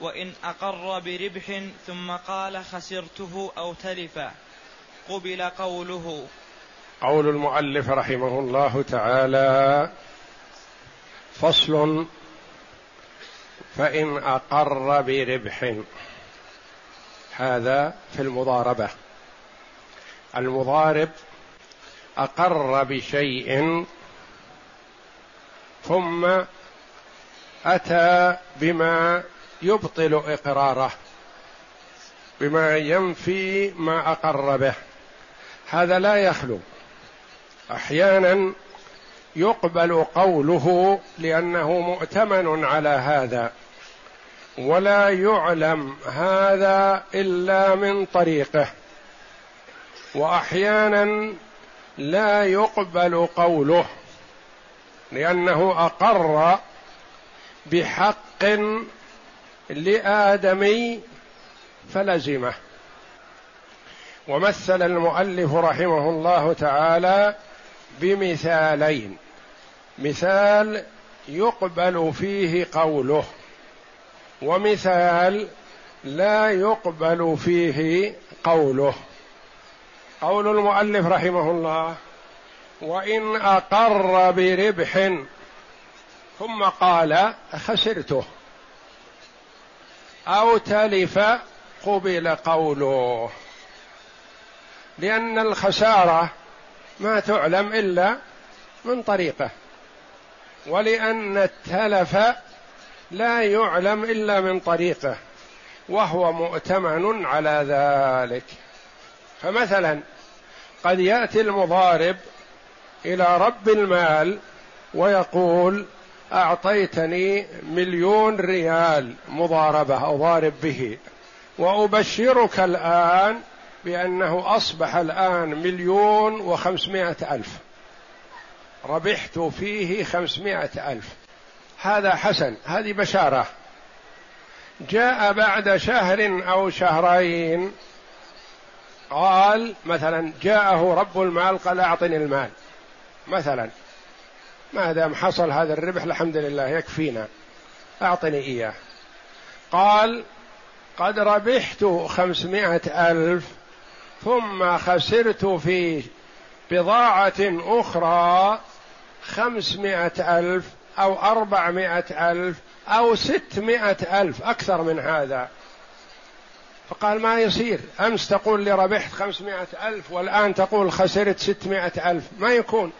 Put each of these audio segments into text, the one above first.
وإن أقر بربح ثم قال خسرته أو تلفا قبل قوله. قول المؤلف رحمه الله تعالى فصل فإن أقر بربح. هذا في المضاربة. المضارب أقر بشيء ثم أتى بما يبطل إقراره بما ينفي ما أقر به. هذا لا يخلو. أحيانا يقبل قوله لأنه مؤتمن على هذا ولا يعلم هذا إلا من طريقه. وأحيانا لا يقبل قوله لأنه أقر بحق لآدمي فلزمه. ومثل المؤلف رحمه الله تعالى بمثالين. مثال يقبل فيه قوله ومثال لا يقبل فيه قوله. قول المؤلف رحمه الله وإن أقر بربح ثم قال خسرته. أو تلف قبل قوله. لأن الخسارة ما تعلم إلا من طريقه. ولأن التلف لا يعلم إلا من طريقه وهو مؤتمن على ذلك. فمثلا قد يأتي المضارب إلى رب المال ويقول أعطيتني مليون ريال مضاربة اضارب به. وأبشرك الآن بأنه أصبح الآن مليون وخمسمائة ألف. ربحت فيه خمسمائة ألف. هذا حسن هذه بشارة. جاء بعد شهر أو شهرين قال مثلا جاءه رب المال قال أعطني المال. مثلا. ما دام حصل هذا الربح الحمد لله يكفينا. أعطني إياه. قال قد ربحت خمسمائة ألف ثم خسرت في بضاعة أخرى خمسمائة ألف أو أربعمائة ألف أو ستمائة ألف أكثر من هذا. فقال ما يصير. أمس تقول لي ربحت خمسمائة ألف والآن تقول خسرت ستمائة ألف. ما يكون.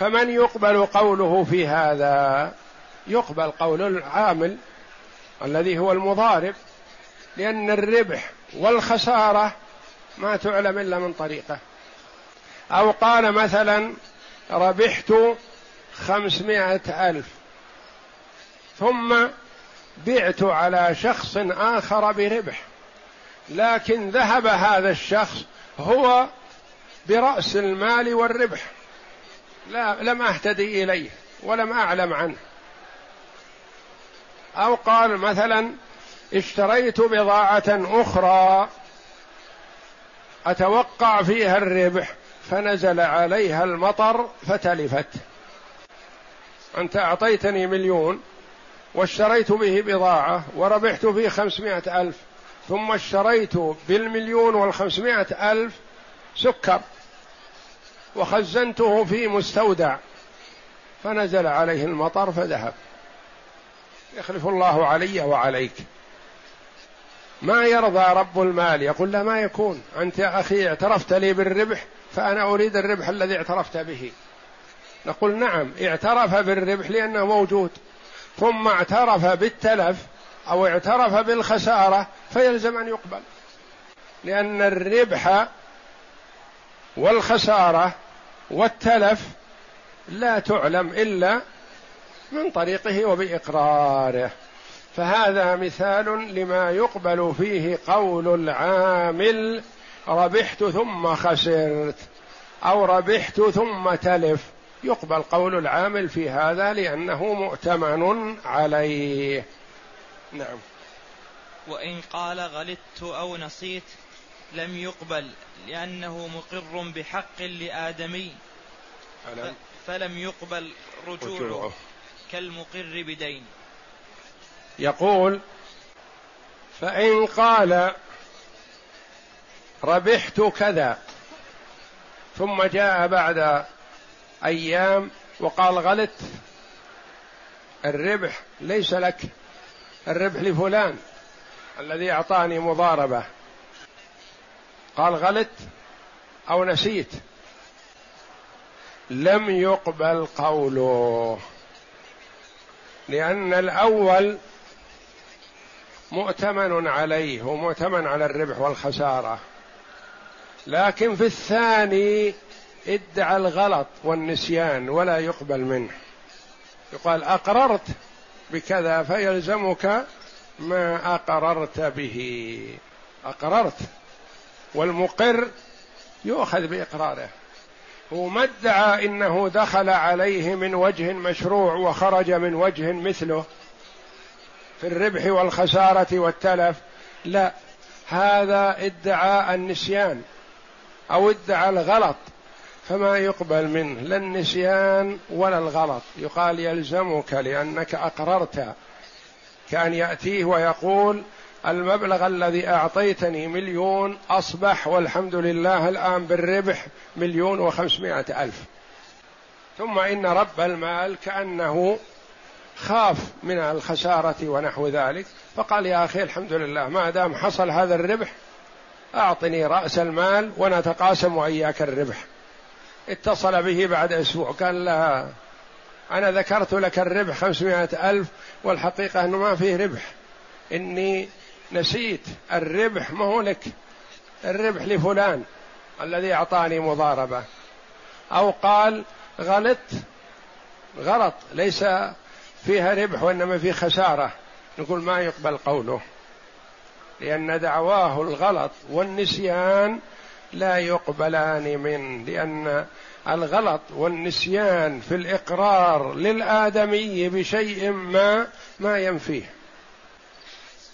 فمن يقبل قوله في هذا يقبل قول العامل الذي هو المضارب لأن الربح والخسارة ما تعلم إلا من طريقه. أو قال مثلا ربحت خمسمائة ألف ثم بعت على شخص آخر بربح لكن ذهب هذا الشخص هو برأس المال والربح. لا لم أهتدي إليه ولم أعلم عنه. أو قال مثلا اشتريت بضاعة أخرى أتوقع فيها الربح فنزل عليها المطر فتلفت. أنت أعطيتني مليون واشتريت به بضاعة وربحت فيه خمسمائة ألف ثم اشتريت بالمليون والخمسمائة ألف سكر. وخزنته في مستودع فنزل عليه المطر فذهب. يخلف الله علي وعليك. ما يرضى رب المال؟ يقول لا ما يكون. أنت يا أخي اعترفت لي بالربح فأنا أريد الربح الذي اعترفت به. نقول نعم اعترف بالربح لأنه موجود. ثم اعترف بالتلف أو اعترف بالخسارة فيلزم أن يقبل. لأن الربح والخسارة والتلف لا تعلم إلا من طريقه وبإقراره. فهذا مثال لما يقبل فيه قول العامل ربحت ثم خسرت أو ربحت ثم تلف. يقبل قول العامل في هذا لأنه مؤتمن عليه. نعم. وإن قال غلطت أو نسيت لم يقبل لأنه مقر بحق لآدمي. فلم يقبل رجوعه. كالمقر بدين. يقول فإن قال ربحت كذا ثم جاء بعد أيام وقال غلط الربح ليس لك الربح لفلان الذي أعطاني مضاربة. قال غلط أو نسيت. لم يقبل قوله لأن الأول مؤتمن عليه ومؤتمن على الربح والخسارة لكن في الثاني ادعى الغلط والنسيان ولا يقبل منه. يقال أقررت بكذا فيلزمك ما أقررت به. أقررت. والمقر يؤخذ بإقراره. هو ما ادعى إنه دخل عليه من وجه مشروع وخرج من وجه مثله في الربح والخسارة والتلف. لا هذا ادعى النسيان أو ادعى الغلط. فما يقبل منه لا النسيان ولا الغلط. يقال يلزمك لأنك أقررت كأن يأتيه ويقول المبلغ الذي أعطيتني مليون أصبح والحمد لله الآن بالربح مليون وخمسمائة ألف. ثم إن رب المال كأنه خاف من الخسارة ونحو ذلك فقال يا أخي الحمد لله ما دام حصل هذا الربح أعطني رأس المال ونتقاسم وإياك الربح. اتصل به بعد أسبوع قال لا أنا ذكرت لك الربح خمسمائة ألف والحقيقة أنه ما فيه ربح. إني نسيت الربح ما هو لك. الربح لفلان الذي أعطاني مضاربة. أو قال غلط غلط ليس فيها ربح وإنما في خسارة. نقول ما يقبل قوله. لأن دعواه الغلط والنسيان لا يقبلان من لأن الغلط والنسيان في الإقرار للآدمي بشيء ما ما ينفيه.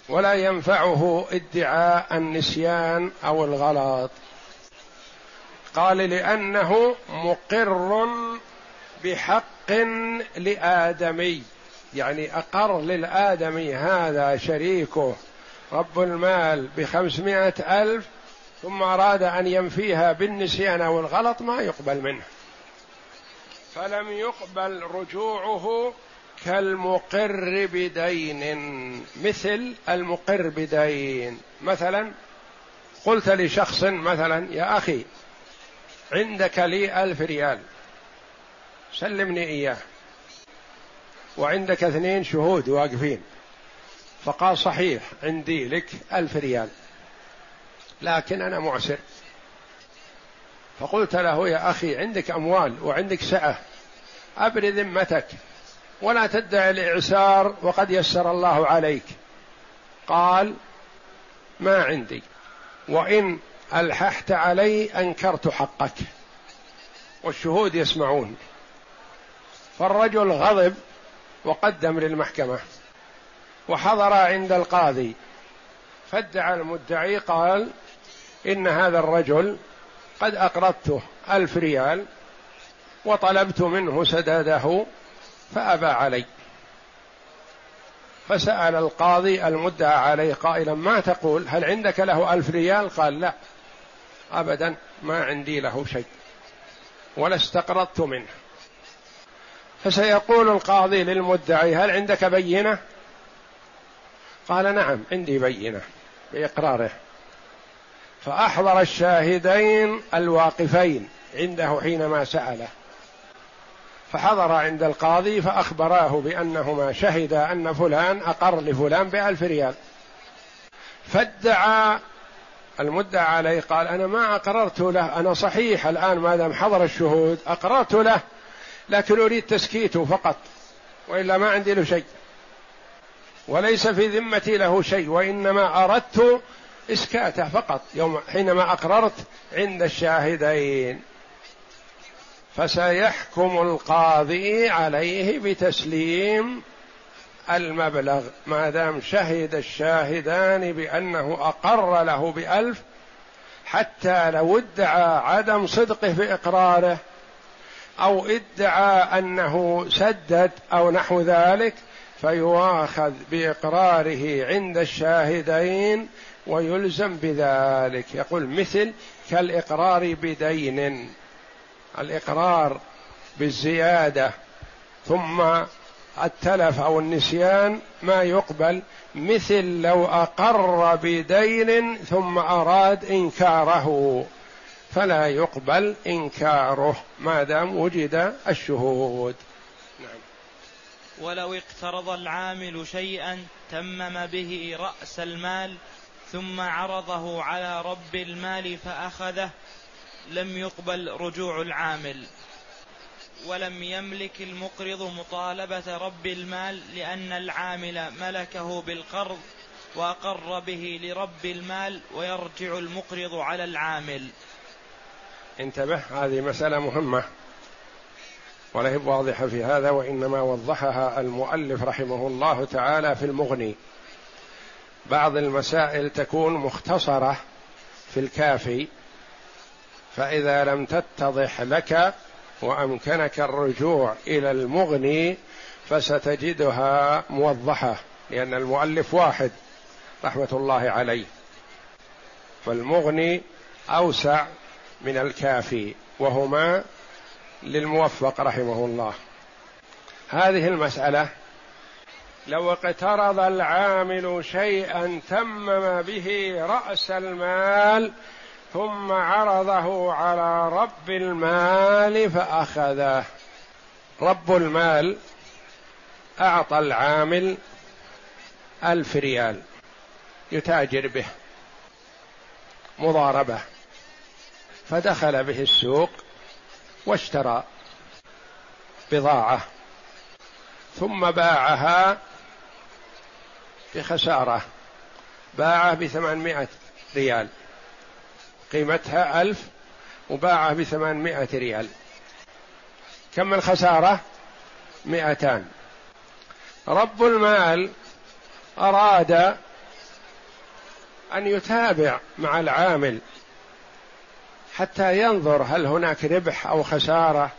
ولا ينفعه ادعاء النسيان أو الغلط. قال لأنه مقر بحق لآدمي يعني أقر للآدمي هذا شريكه رب المال بخمسمائة ألف ثم أراد أن ينفيها بالنسيان أو الغلط ما يقبل منه. فلم يقبل رجوعه كالمقر بدين. مثل المقر بدين. مثلا قلت لشخص مثلا يا أخي عندك لي ألف ريال سلمني إياه. وعندك اثنين شهود واقفين. فقال صحيح عندي لك ألف ريال لكن أنا معسر. فقلت له يا أخي عندك أموال وعندك سعة أبر ذمتك. ولا تدعي الإعسار وقد يسر الله عليك. قال ما عندي. وإن ألححت علي أنكرت حقك. والشهود يسمعون. فالرجل غضب وقدم للمحكمة. وحضر عند القاضي. فادعى المدعي قال إن هذا الرجل قد أقرضته ألف ريال وطلبت منه سداده فأبى علي. فسأل القاضي المدعى عليه قائلا ما تقول؟ هل عندك له ألف ريال؟ قال لا أبدا ما عندي له شيء ولا استقرضت منه. فسيقول القاضي للمدعي هل عندك بينة؟ قال نعم عندي بينة بإقراره. فأحضر الشاهدين الواقفين عنده حينما سأله. فحضر عند القاضي فأخبراه بأنهما شهدا أن فلان أقر لفلان بألف ريال. فادعى المدعى عليه قال أنا ما أقررت له أنا صحيح الآن ما دام حضر الشهود أقررت له لكن أريد تسكيته فقط وإلا ما عندي له شيء. وليس في ذمتي له شيء وإنما أردت إسكاته فقط يوم حينما أقررت عند الشاهدين. فسيحكم القاضي عليه بتسليم المبلغ. ما دام شهد الشاهدان بأنه أقر له بألف حتى لو ادعى عدم صدقه في إقراره أو ادعى أنه سدد أو نحو ذلك فيؤاخذ بإقراره عند الشاهدين ويلزم بذلك. يقول مثل كالإقرار بدين. الإقرار بالزيادة ثم التلف أو النسيان ما يقبل مثل لو أقر بدين ثم أراد إنكاره. فلا يقبل إنكاره ما دام وجد الشهود. نعم. ولو اقترض العامل شيئا تمم به رأس المال ثم عرضه على رب المال فأخذه لم يقبل رجوع العامل ولم يملك المقرض مطالبة رب المال لأن العامل ملكه بالقرض وأقر به لرب المال ويرجع المقرض على العامل. انتبه هذه مسألة مهمة هي واضحة في هذا وإنما وضحها المؤلف رحمه الله تعالى في المغني. بعض المسائل تكون مختصرة في الكافي فإذا لم تتضح لك وأمكنك الرجوع إلى المغني فستجدها موضحة لأن المؤلف واحد رحمة الله عليه. فالمغني أوسع من الكافي وهما للموفق رحمه الله. هذه المسألة لو اقترض العامل شيئا تمم به رأس المال ثم عرضه على رب المال فأخذه. رب المال أعطى العامل ألف ريال يتاجر به مضاربة فدخل به السوق واشترى بضاعة ثم باعها بخسارة باعه بثمانمائة ريال. قيمتها ألف وباعه بثمانمائة ريال. كم الخسارة؟ مئتان. رب المال أراد أن يتابع مع العامل حتى ينظر هل هناك ربح أو خسارة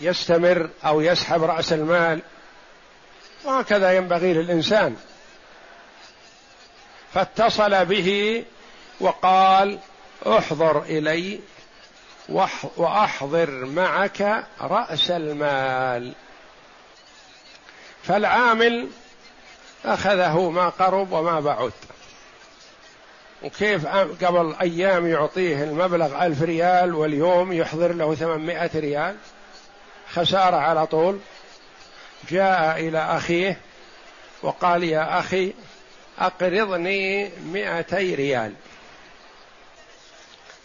يستمر أو يسحب رأس المال. وهكذا ينبغي للإنسان. فاتصل به وقال احضر إلي وأحضر معك رأس المال. فالعامل أخذه ما قرب وما بعد. وكيف قبل أيام يعطيه المبلغ ألف ريال واليوم يحضر له ثمانمائة ريال. خسارة على طول. جاء إلى أخيه وقال يا أخي أقرضني مائتي ريال.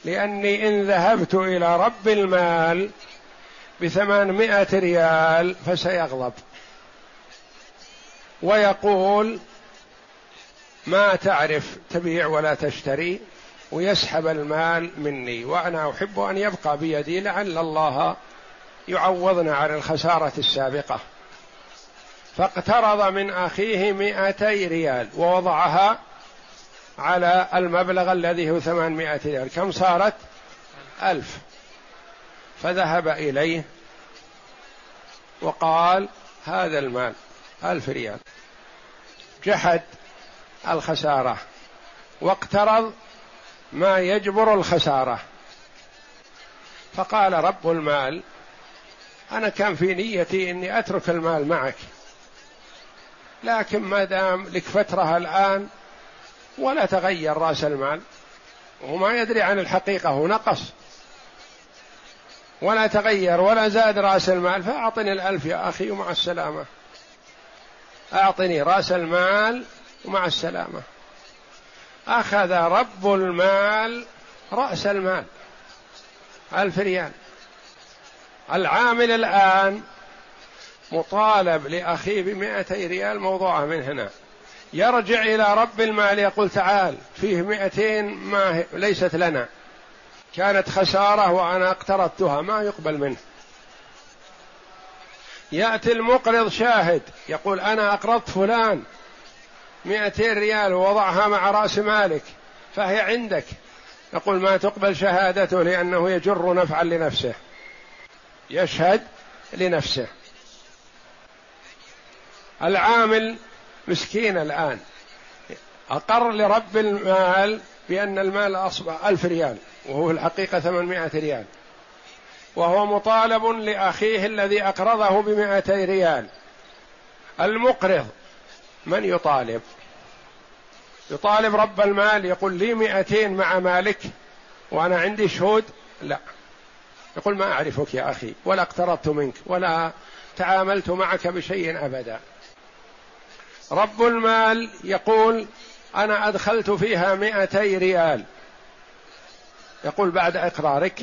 لأني إن ذهبت إلى رب المال بثمانمائة ريال فسيغضب. ويقول ما تعرف تبيع ولا تشتري ويسحب المال مني وأنا أحب أن يبقى بيدي لعل الله يعوضنا عن الخسارة السابقة. فاقترض من أخيه مائتي ريال ووضعها على المبلغ الذي هو ثمانمائة ريال. كم صارت؟ ألف. فذهب إليه وقال هذا المال ألف ريال. جحد الخسارة واقترض ما يجبر الخسارة. فقال رب المال أنا كان في نيتي إني أترك المال معك لكن ما دام لك فترة الآن ولا تغير رأس المال. وما يدري عن الحقيقة هو نقص. ولا تغير ولا زاد رأس المال فأعطني الألف يا أخي ومع السلامة. أعطني رأس المال ومع السلامة. أخذ رب المال رأس المال. ألف ريال. العامل الآن مطالب لأخيه بمائتي ريال موضوعة من هنا. يرجع إلى رب المال يقول تعال فيه مئتين ما ليست لنا. كانت خسارة وأنا اقترضتها ما يقبل منه. يأتي المقرض شاهد يقول أنا أقرضت فلان مئتين ريال ووضعها مع رأس مالك فهي عندك. يقول ما تقبل شهادته لأنه يجر نفعا لنفسه. يشهد لنفسه. العامل مسكين الآن. أقر لرب المال بأن المال أصبح ألف ريال وهو الحقيقة ثمانمائة ريال. وهو مطالب لأخيه الذي أقرضه بمائتي ريال. المقرض من يطالب؟ يطالب رب المال يقول لي مئتين مع مالك وأنا عندي شهود؟ لا. يقول ما أعرفك يا أخي ولا اقترضت منك ولا تعاملت معك بشيء أبدا. رب المال يقول أنا أدخلت فيها مئتي ريال. يقول بعد إقرارك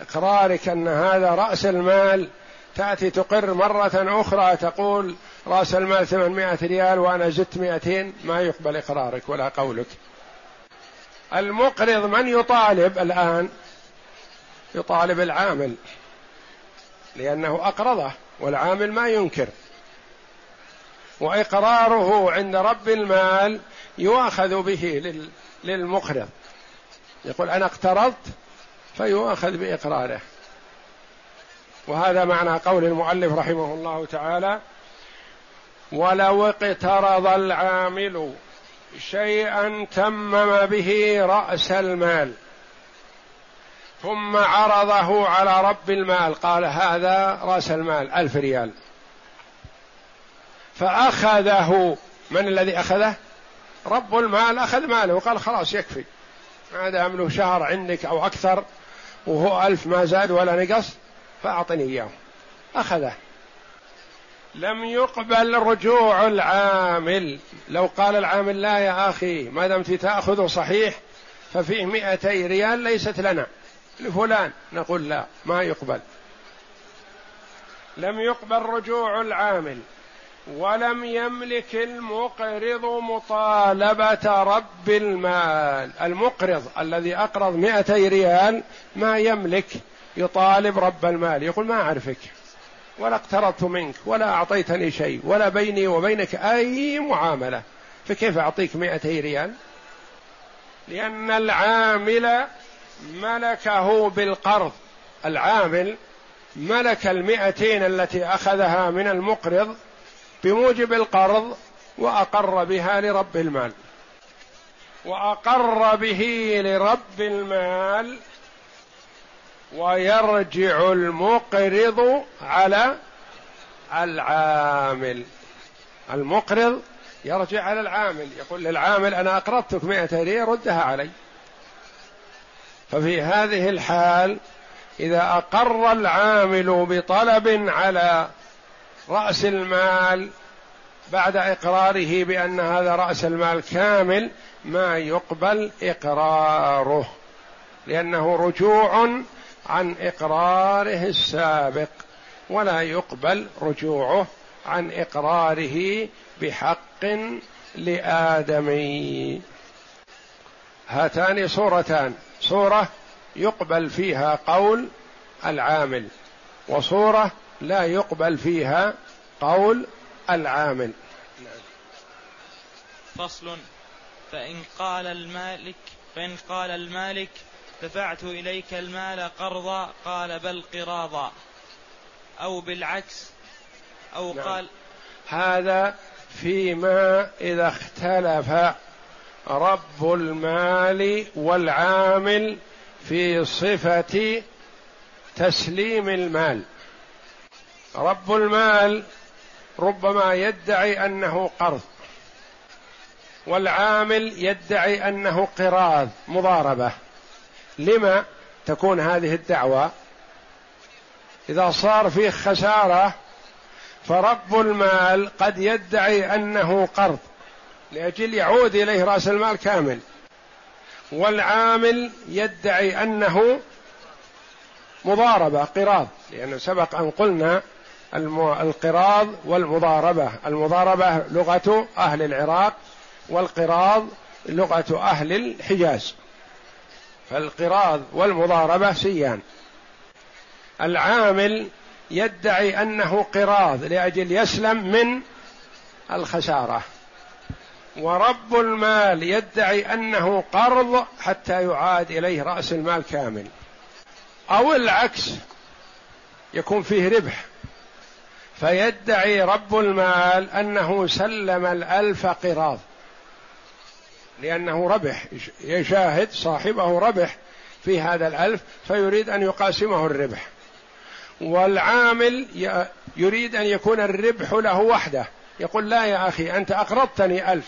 إقرارك أن هذا رأس المال تأتي تقر مرة أخرى تقول رأس المال 800 ريال وأنا زدت 200 ما يقبل إقرارك ولا قولك. المقرض من يطالب الآن؟ يطالب العامل لأنه أقرضه والعامل ما ينكر. وإقراره عند رب المال يؤاخذ به للمقرض. يقول أنا اقترضت فيؤاخذ بإقراره. وهذا معنى قول المؤلف رحمه الله تعالى ولو اقترض العامل شيئا تمم به رأس المال ثم عرضه على رب المال. قال هذا رأس المال ألف ريال. فأخذه من الذي أخذه؟ رب المال أخذ ماله وقال خلاص يكفي. ما دام له شهر عندك أو أكثر وهو ألف ما زاد ولا نقص فأعطني إياه. أخذه. لم يقبل رجوع العامل. لو قال العامل لا يا أخي ما دمت تأخذ صحيح ففيه مئتي ريال ليست لنا. لفلان. نقول لا ما يقبل. لم يقبل رجوع العامل. ولم يملك المقرض مطالبة رب المال. المقرض الذي أقرض مئتي ريال ما يملك يطالب رب المال. يقول ما أعرفك ولا اقترضت منك ولا أعطيتني شيء ولا بيني وبينك أي معاملة. فكيف أعطيك مئتي ريال؟ لأن العامل ملكه بالقرض. العامل ملك المئتين التي أخذها من المقرض بموجب القرض وأقر بها لرب المال. وأقر به لرب المال ويرجع المقرض على العامل. المقرض يرجع على العامل. يقول للعامل أنا أقرضتك مئة ريال ردها علي. ففي هذه الحال إذا أقر العامل بطلب على رأس المال بعد إقراره بأن هذا رأس المال كامل ما يقبل إقراره لأنه رجوع عن إقراره السابق ولا يقبل رجوعه عن إقراره بحق لآدمي. هاتان صورتان صورة يقبل فيها قول العامل وصورة لا يقبل فيها قول العامل. فصل. فإن قال المالك فإن قال المالك دفعت إليك المال قرضا قال بل قراضا. أو بالعكس أو نعم. قال هذا فيما إذا اختلف رب المال والعامل في صفة تسليم المال. رب المال ربما يدعي أنه قرض والعامل يدعي أنه قراض مضاربة. لما تكون هذه الدعوة؟ إذا صار فيه خسارة فرب المال قد يدعي أنه قرض لأجل يعود إليه رأس المال كامل. والعامل يدعي أنه مضاربة قراض لأنه سبق أن قلنا القراض والمضاربة. المضاربة لغة أهل العراق والقراض لغة أهل الحجاز. فالقراض والمضاربة سيان. العامل يدعي أنه قراض لأجل يسلم من الخسارة. ورب المال يدعي أنه قرض حتى يعاد إليه رأس المال كامل. أو العكس يكون فيه ربح. فيدعي رب المال أنه سلم الألف قراض. لأنه ربح يشاهد صاحبه ربح في هذا الألف فيريد أن يقاسمه الربح. والعامل يريد أن يكون الربح له وحده. يقول لا يا أخي أنت أقرضتني ألف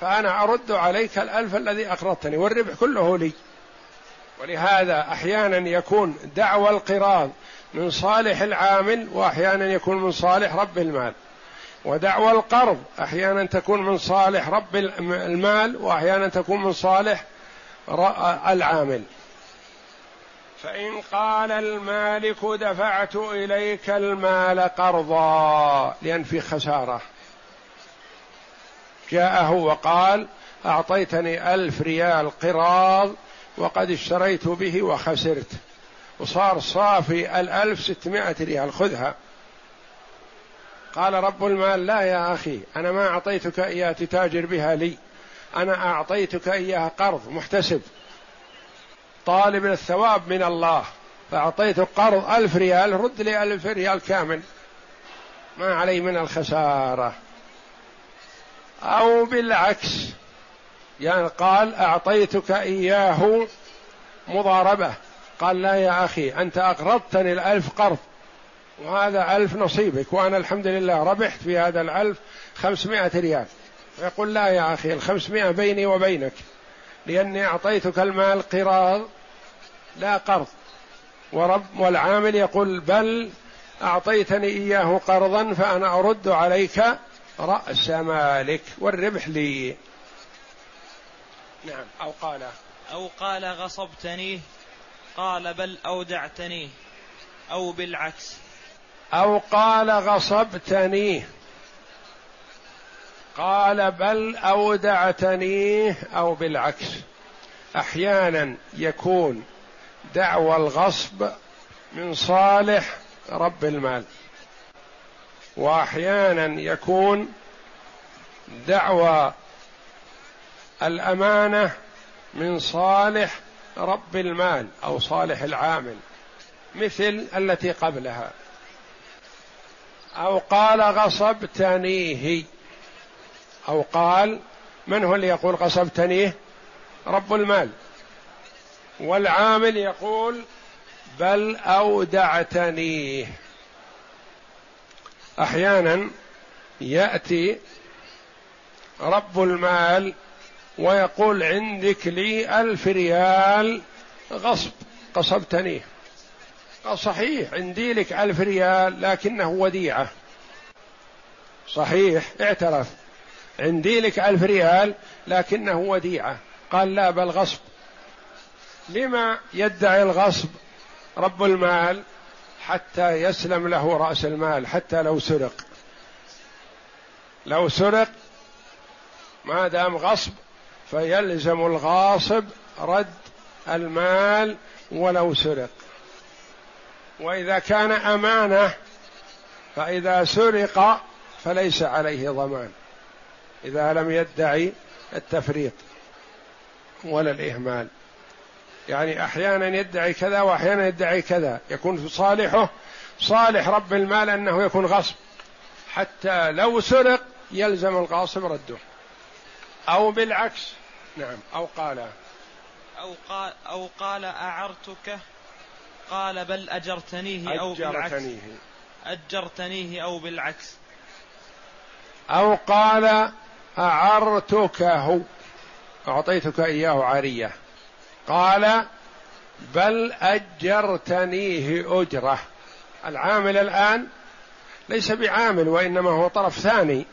فأنا أرد عليك الألف الذي أقرضتني والربح كله لي. ولهذا أحيانا يكون دعوى القراض من صالح العامل وأحيانا يكون من صالح رب المال. ودعوى القرض أحيانا تكون من صالح رب المال وأحيانا تكون من صالح العامل. فإن قال المالك دفعت إليك المال قرضا لأن في خسارة. جاءه وقال أعطيتني ألف ريال قراض وقد اشتريت به وخسرت. وصار صافي الألف ستمائة ريال. خذها. قال رب المال لا يا أخي أنا ما أعطيتك إياه تتاجر بها لي. أنا أعطيتك إياها قرض محتسب. طالب الثواب من الله. فأعطيتك قرض ألف ريال رد لي ألف ريال كامل. ما علي من الخسارة. أو بالعكس. يعني قال أعطيتك إياه مضاربة. قال لا يا أخي أنت أقرضتني الألف قرض. وهذا ألف نصيبك وأنا الحمد لله ربحت في هذا الألف خمسمائة ريال. يقول لا يا أخي الخمسمائة بيني وبينك. لأني أعطيتك المال قراض لا قرض. ورب والعامل يقول بل أعطيتني إياه قرضا فأنا أرد عليك رأس مالك والربح لي. نعم أو قال. أو قال غصبتنيه قال بل أودعتنيه أو بالعكس. أو قال غصبتني. قال بل اودعتنيه أو بالعكس. أحيانا يكون دعوى الغصب من صالح رب المال. وأحيانا يكون دعوى الأمانة من صالح رب المال أو صالح العامل مثل التي قبلها. أو قال غصبتنيه أو قال من هو اللي يقول غصبتنيه رب المال. والعامل يقول بل أودعتنيه أحيانا يأتي رب المال ويقول عندك لي ألف ريال غصب. غصبتنيه قال صحيح عندي لك ألف ريال لكنه وديعة. صحيح اعترف. عندي لك ألف ريال لكنه وديعة. قال لا بل غصب. لما يدعي الغصب رب المال حتى يسلم له رأس المال حتى لو سرق. لو سرق ما دام غصب فيلزم الغاصب رد المال ولو سرق. وإذا كان أمانة فإذا سرق فليس عليه ضمان. إذا لم يدعي التفريط ولا الإهمال. يعني أحيانا يدعي كذا وأحيانا يدعي كذا. يكون في صالحه صالح رب المال أنه يكون غصب. حتى لو سرق يلزم الغاصب رده. أو بالعكس نعم. أو قال. أو قال أو قال أعرتك؟ قال بل أجرتنيه أو بالعكس. أجرتنيه. أو بالعكس. أو قال أعرتكه أعطيتك إياه عارية. قال بل أجرتنيه أجرة. العامل الآن ليس بعامل وإنما هو طرف ثاني.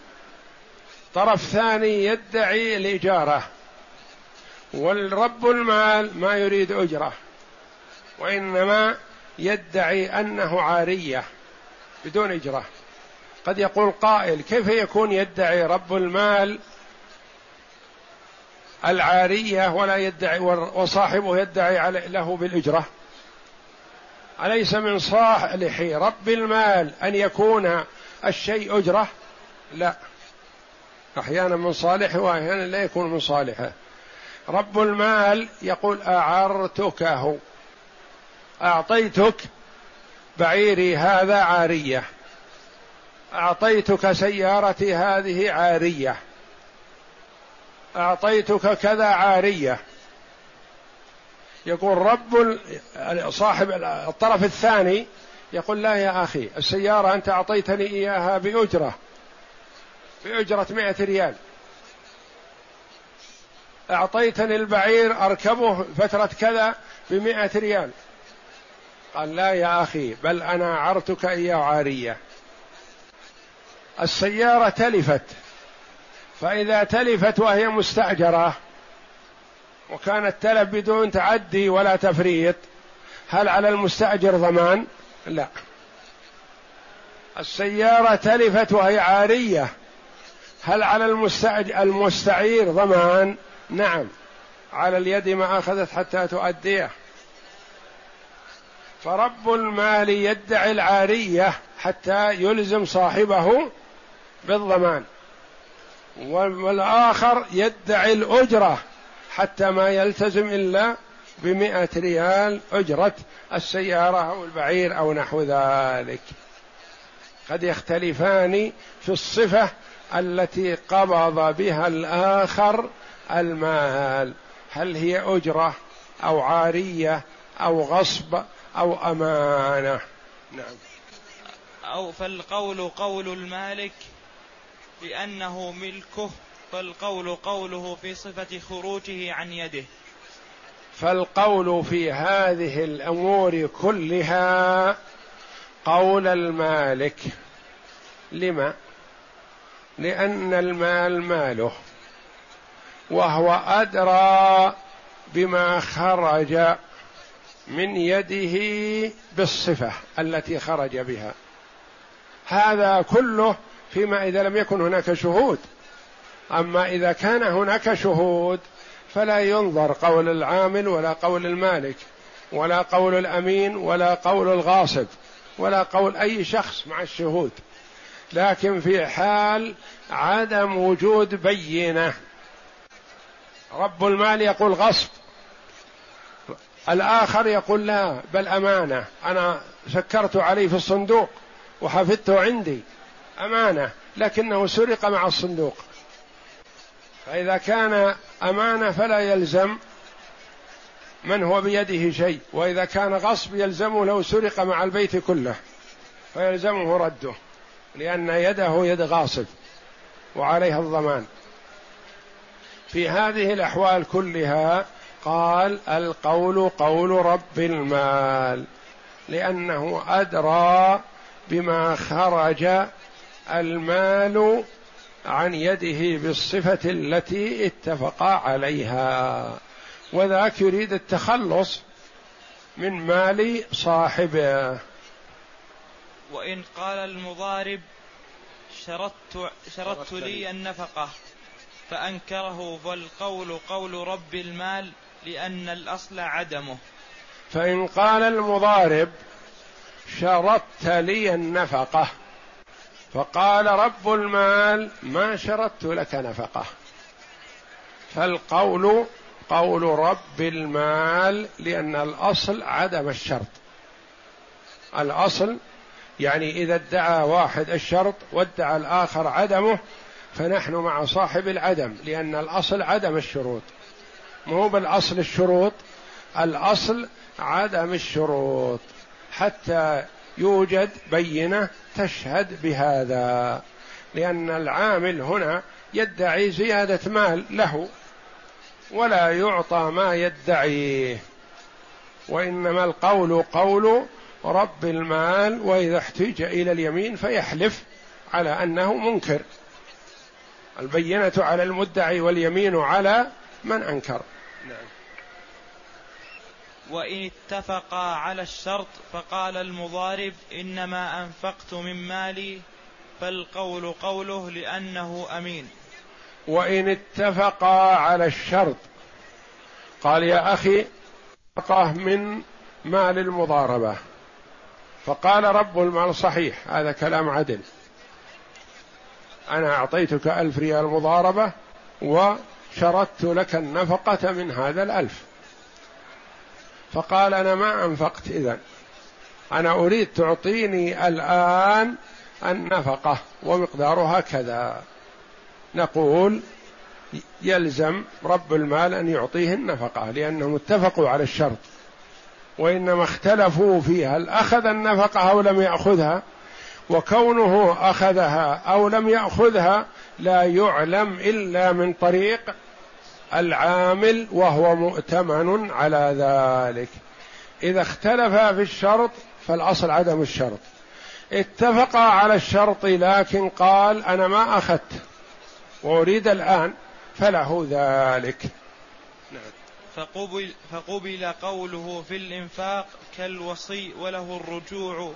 طرف ثاني يدعي الإجارة. والرب المال ما يريد أجرة وإنما يدعي أنه عارية بدون إجرة. قد يقول قائل كيف يكون يدعي رب المال العارية ولا يدعي وصاحبه يدعي له بالإجرة؟ أليس من صالح رب المال أن يكون الشيء أجرة؟ لا. أحيانا من صالحه وأحيانا لا يكون من صالحه. رب المال يقول أعرتكه أعطيتك بعيري هذا عارية أعطيتك سيارتي هذه عارية أعطيتك كذا عارية. يقول رب صاحب الطرف الثاني يقول لا يا أخي السيارة أنت أعطيتني إياها بأجرة بأجرة مئة ريال. أعطيتني البعير أركبه فترة كذا بمئة ريال قال لا يا أخي بل أنا عرتك إياه عارية السيارة تلفت فإذا تلفت وهي مستأجرة وكان التلف بدون تعدي ولا تفريط هل على المستأجر ضمان؟ لا السيارة تلفت وهي عارية هل على المستعير ضمان؟ نعم. على اليد ما أخذت حتى تؤديه. فرب المال يدعي العارية حتى يلزم صاحبه بالضمان. والآخر يدعي الأجرة حتى ما يلتزم إلا بمئة ريال أجرة السيارة أو البعير أو نحو ذلك. قد يختلفان في الصفة التي قبض بها الآخر المال هل هي أجرة أو عارية أو غصب أو أمانة؟ نعم. أو فالقول قول المالك لأنه ملكه فالقول قوله في صفة خروجه عن يده. فالقول في هذه الأمور كلها قول المالك. لما؟ لأن المال ماله. وهو أدرى بما خرج من يده بالصفة التي خرج بها. هذا كله فيما إذا لم يكن هناك شهود. أما إذا كان هناك شهود فلا ينظر قول العامل ولا قول المالك ولا قول الأمين ولا قول الغاصب ولا قول أي شخص مع الشهود. لكن في حال عدم وجود بينة رب المال يقول غصب. الآخر يقول لا بل أمانة. أنا سكرت عليه في الصندوق وحفظته عندي. أمانة لكنه سرق مع الصندوق. فإذا كان أمانة فلا يلزم من هو بيده شيء. وإذا كان غصب يلزمه لو سرق مع البيت كله فيلزمه رده لأن يده يد غاصب وعليها الضمان. في هذه الأحوال كلها قال القول قول رب المال لأنه أدرى بما خرج المال عن يده بالصفة التي اتفقا عليها. وذاك يريد التخلص من مال صاحبه. وإن قال المضارب شرطت, شرطت لي. النفقة. فأنكره فالقول قول رب المال لأن الأصل عدمه. فإن قال المضارب شرطت لي النفقة فقال رب المال ما شرطت لك نفقة. فالقول قول رب المال لأن الأصل عدم الشرط. الأصل يعني إذا ادعى واحد الشرط وادعى الآخر عدمه فنحن مع صاحب العدم لأن الأصل عدم الشروط. مو بالأصل الشروط الأصل عدم الشروط. حتى يوجد بينة تشهد بهذا. لأن العامل هنا يدعي زيادة مال له ولا يعطى ما يدعيه. وإنما القول قول رب المال وإذا احتج إلى اليمين فيحلف على أنه منكر. البينة على المدعي واليمين على من أنكر. نعم. وإن اتفقا على الشرط فقال المضارب إنما أنفقت من مالي فالقول قوله لأنه أمين. وإن اتفقا على الشرط قال يا أخي من مال المضاربة. فقال رب المال صحيح هذا كلام عدل. أنا أعطيتك ألف ريال مضاربة وشردت لك النفقة من هذا الألف. فقال أنا ما أنفقت إذا أنا أريد تعطيني الآن النفقة ومقدارها كذا. نقول يلزم رب المال أن يعطيه النفقة لأنهم اتفقوا على الشرط. وإنما اختلفوا فيها. هل أخذ النفقة أو لم يأخذها وكونه أخذها أو لم يأخذها لا يعلم إلا من طريق العامل وهو مؤتمن على ذلك. إذا اختلفا في الشرط فالأصل عدم الشرط. اتفقا على الشرط لكن قال أنا ما أخذت وأريد الآن فله ذلك. نعم. فقبل, فقبل قوله في الإنفاق كالوصي وله الرجوع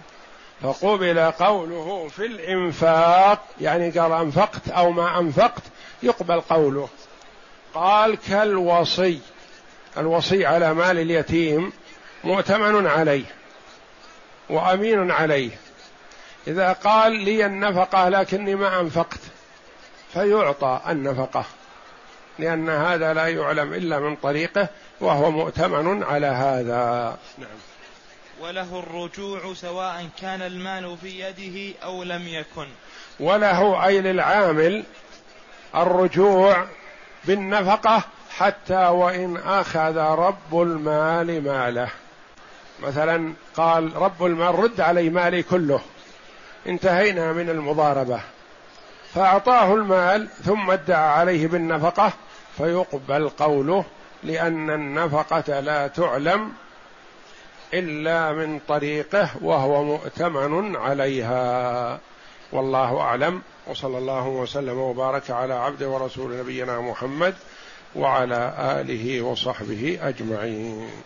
فقبل قوله في الإنفاق يعني قال أنفقت أو ما أنفقت يقبل قوله. قال كالوصي. الوصي على مال اليتيم مؤتمن عليه وأمين عليه. إذا قال لي النفقة لكني ما أنفقت فيعطى النفقة لأن هذا لا يعلم إلا من طريقه وهو مؤتمن على هذا. نعم. وله الرجوع سواء كان المال في يده أو لم يكن. وله أي للعامل الرجوع بالنفقة حتى وإن أخذ رب المال ماله. مثلا قال رب المال رد علي مالي كله. انتهينا من المضاربة. فأعطاه المال ثم ادعى عليه بالنفقة فيقبل قوله لأن النفقة لا تعلم إلا من طريقه وهو مؤتمن عليها. والله أعلم. وصلى الله وسلم وبارك على عبد ورسول نبينا محمد وعلى آله وصحبه أجمعين.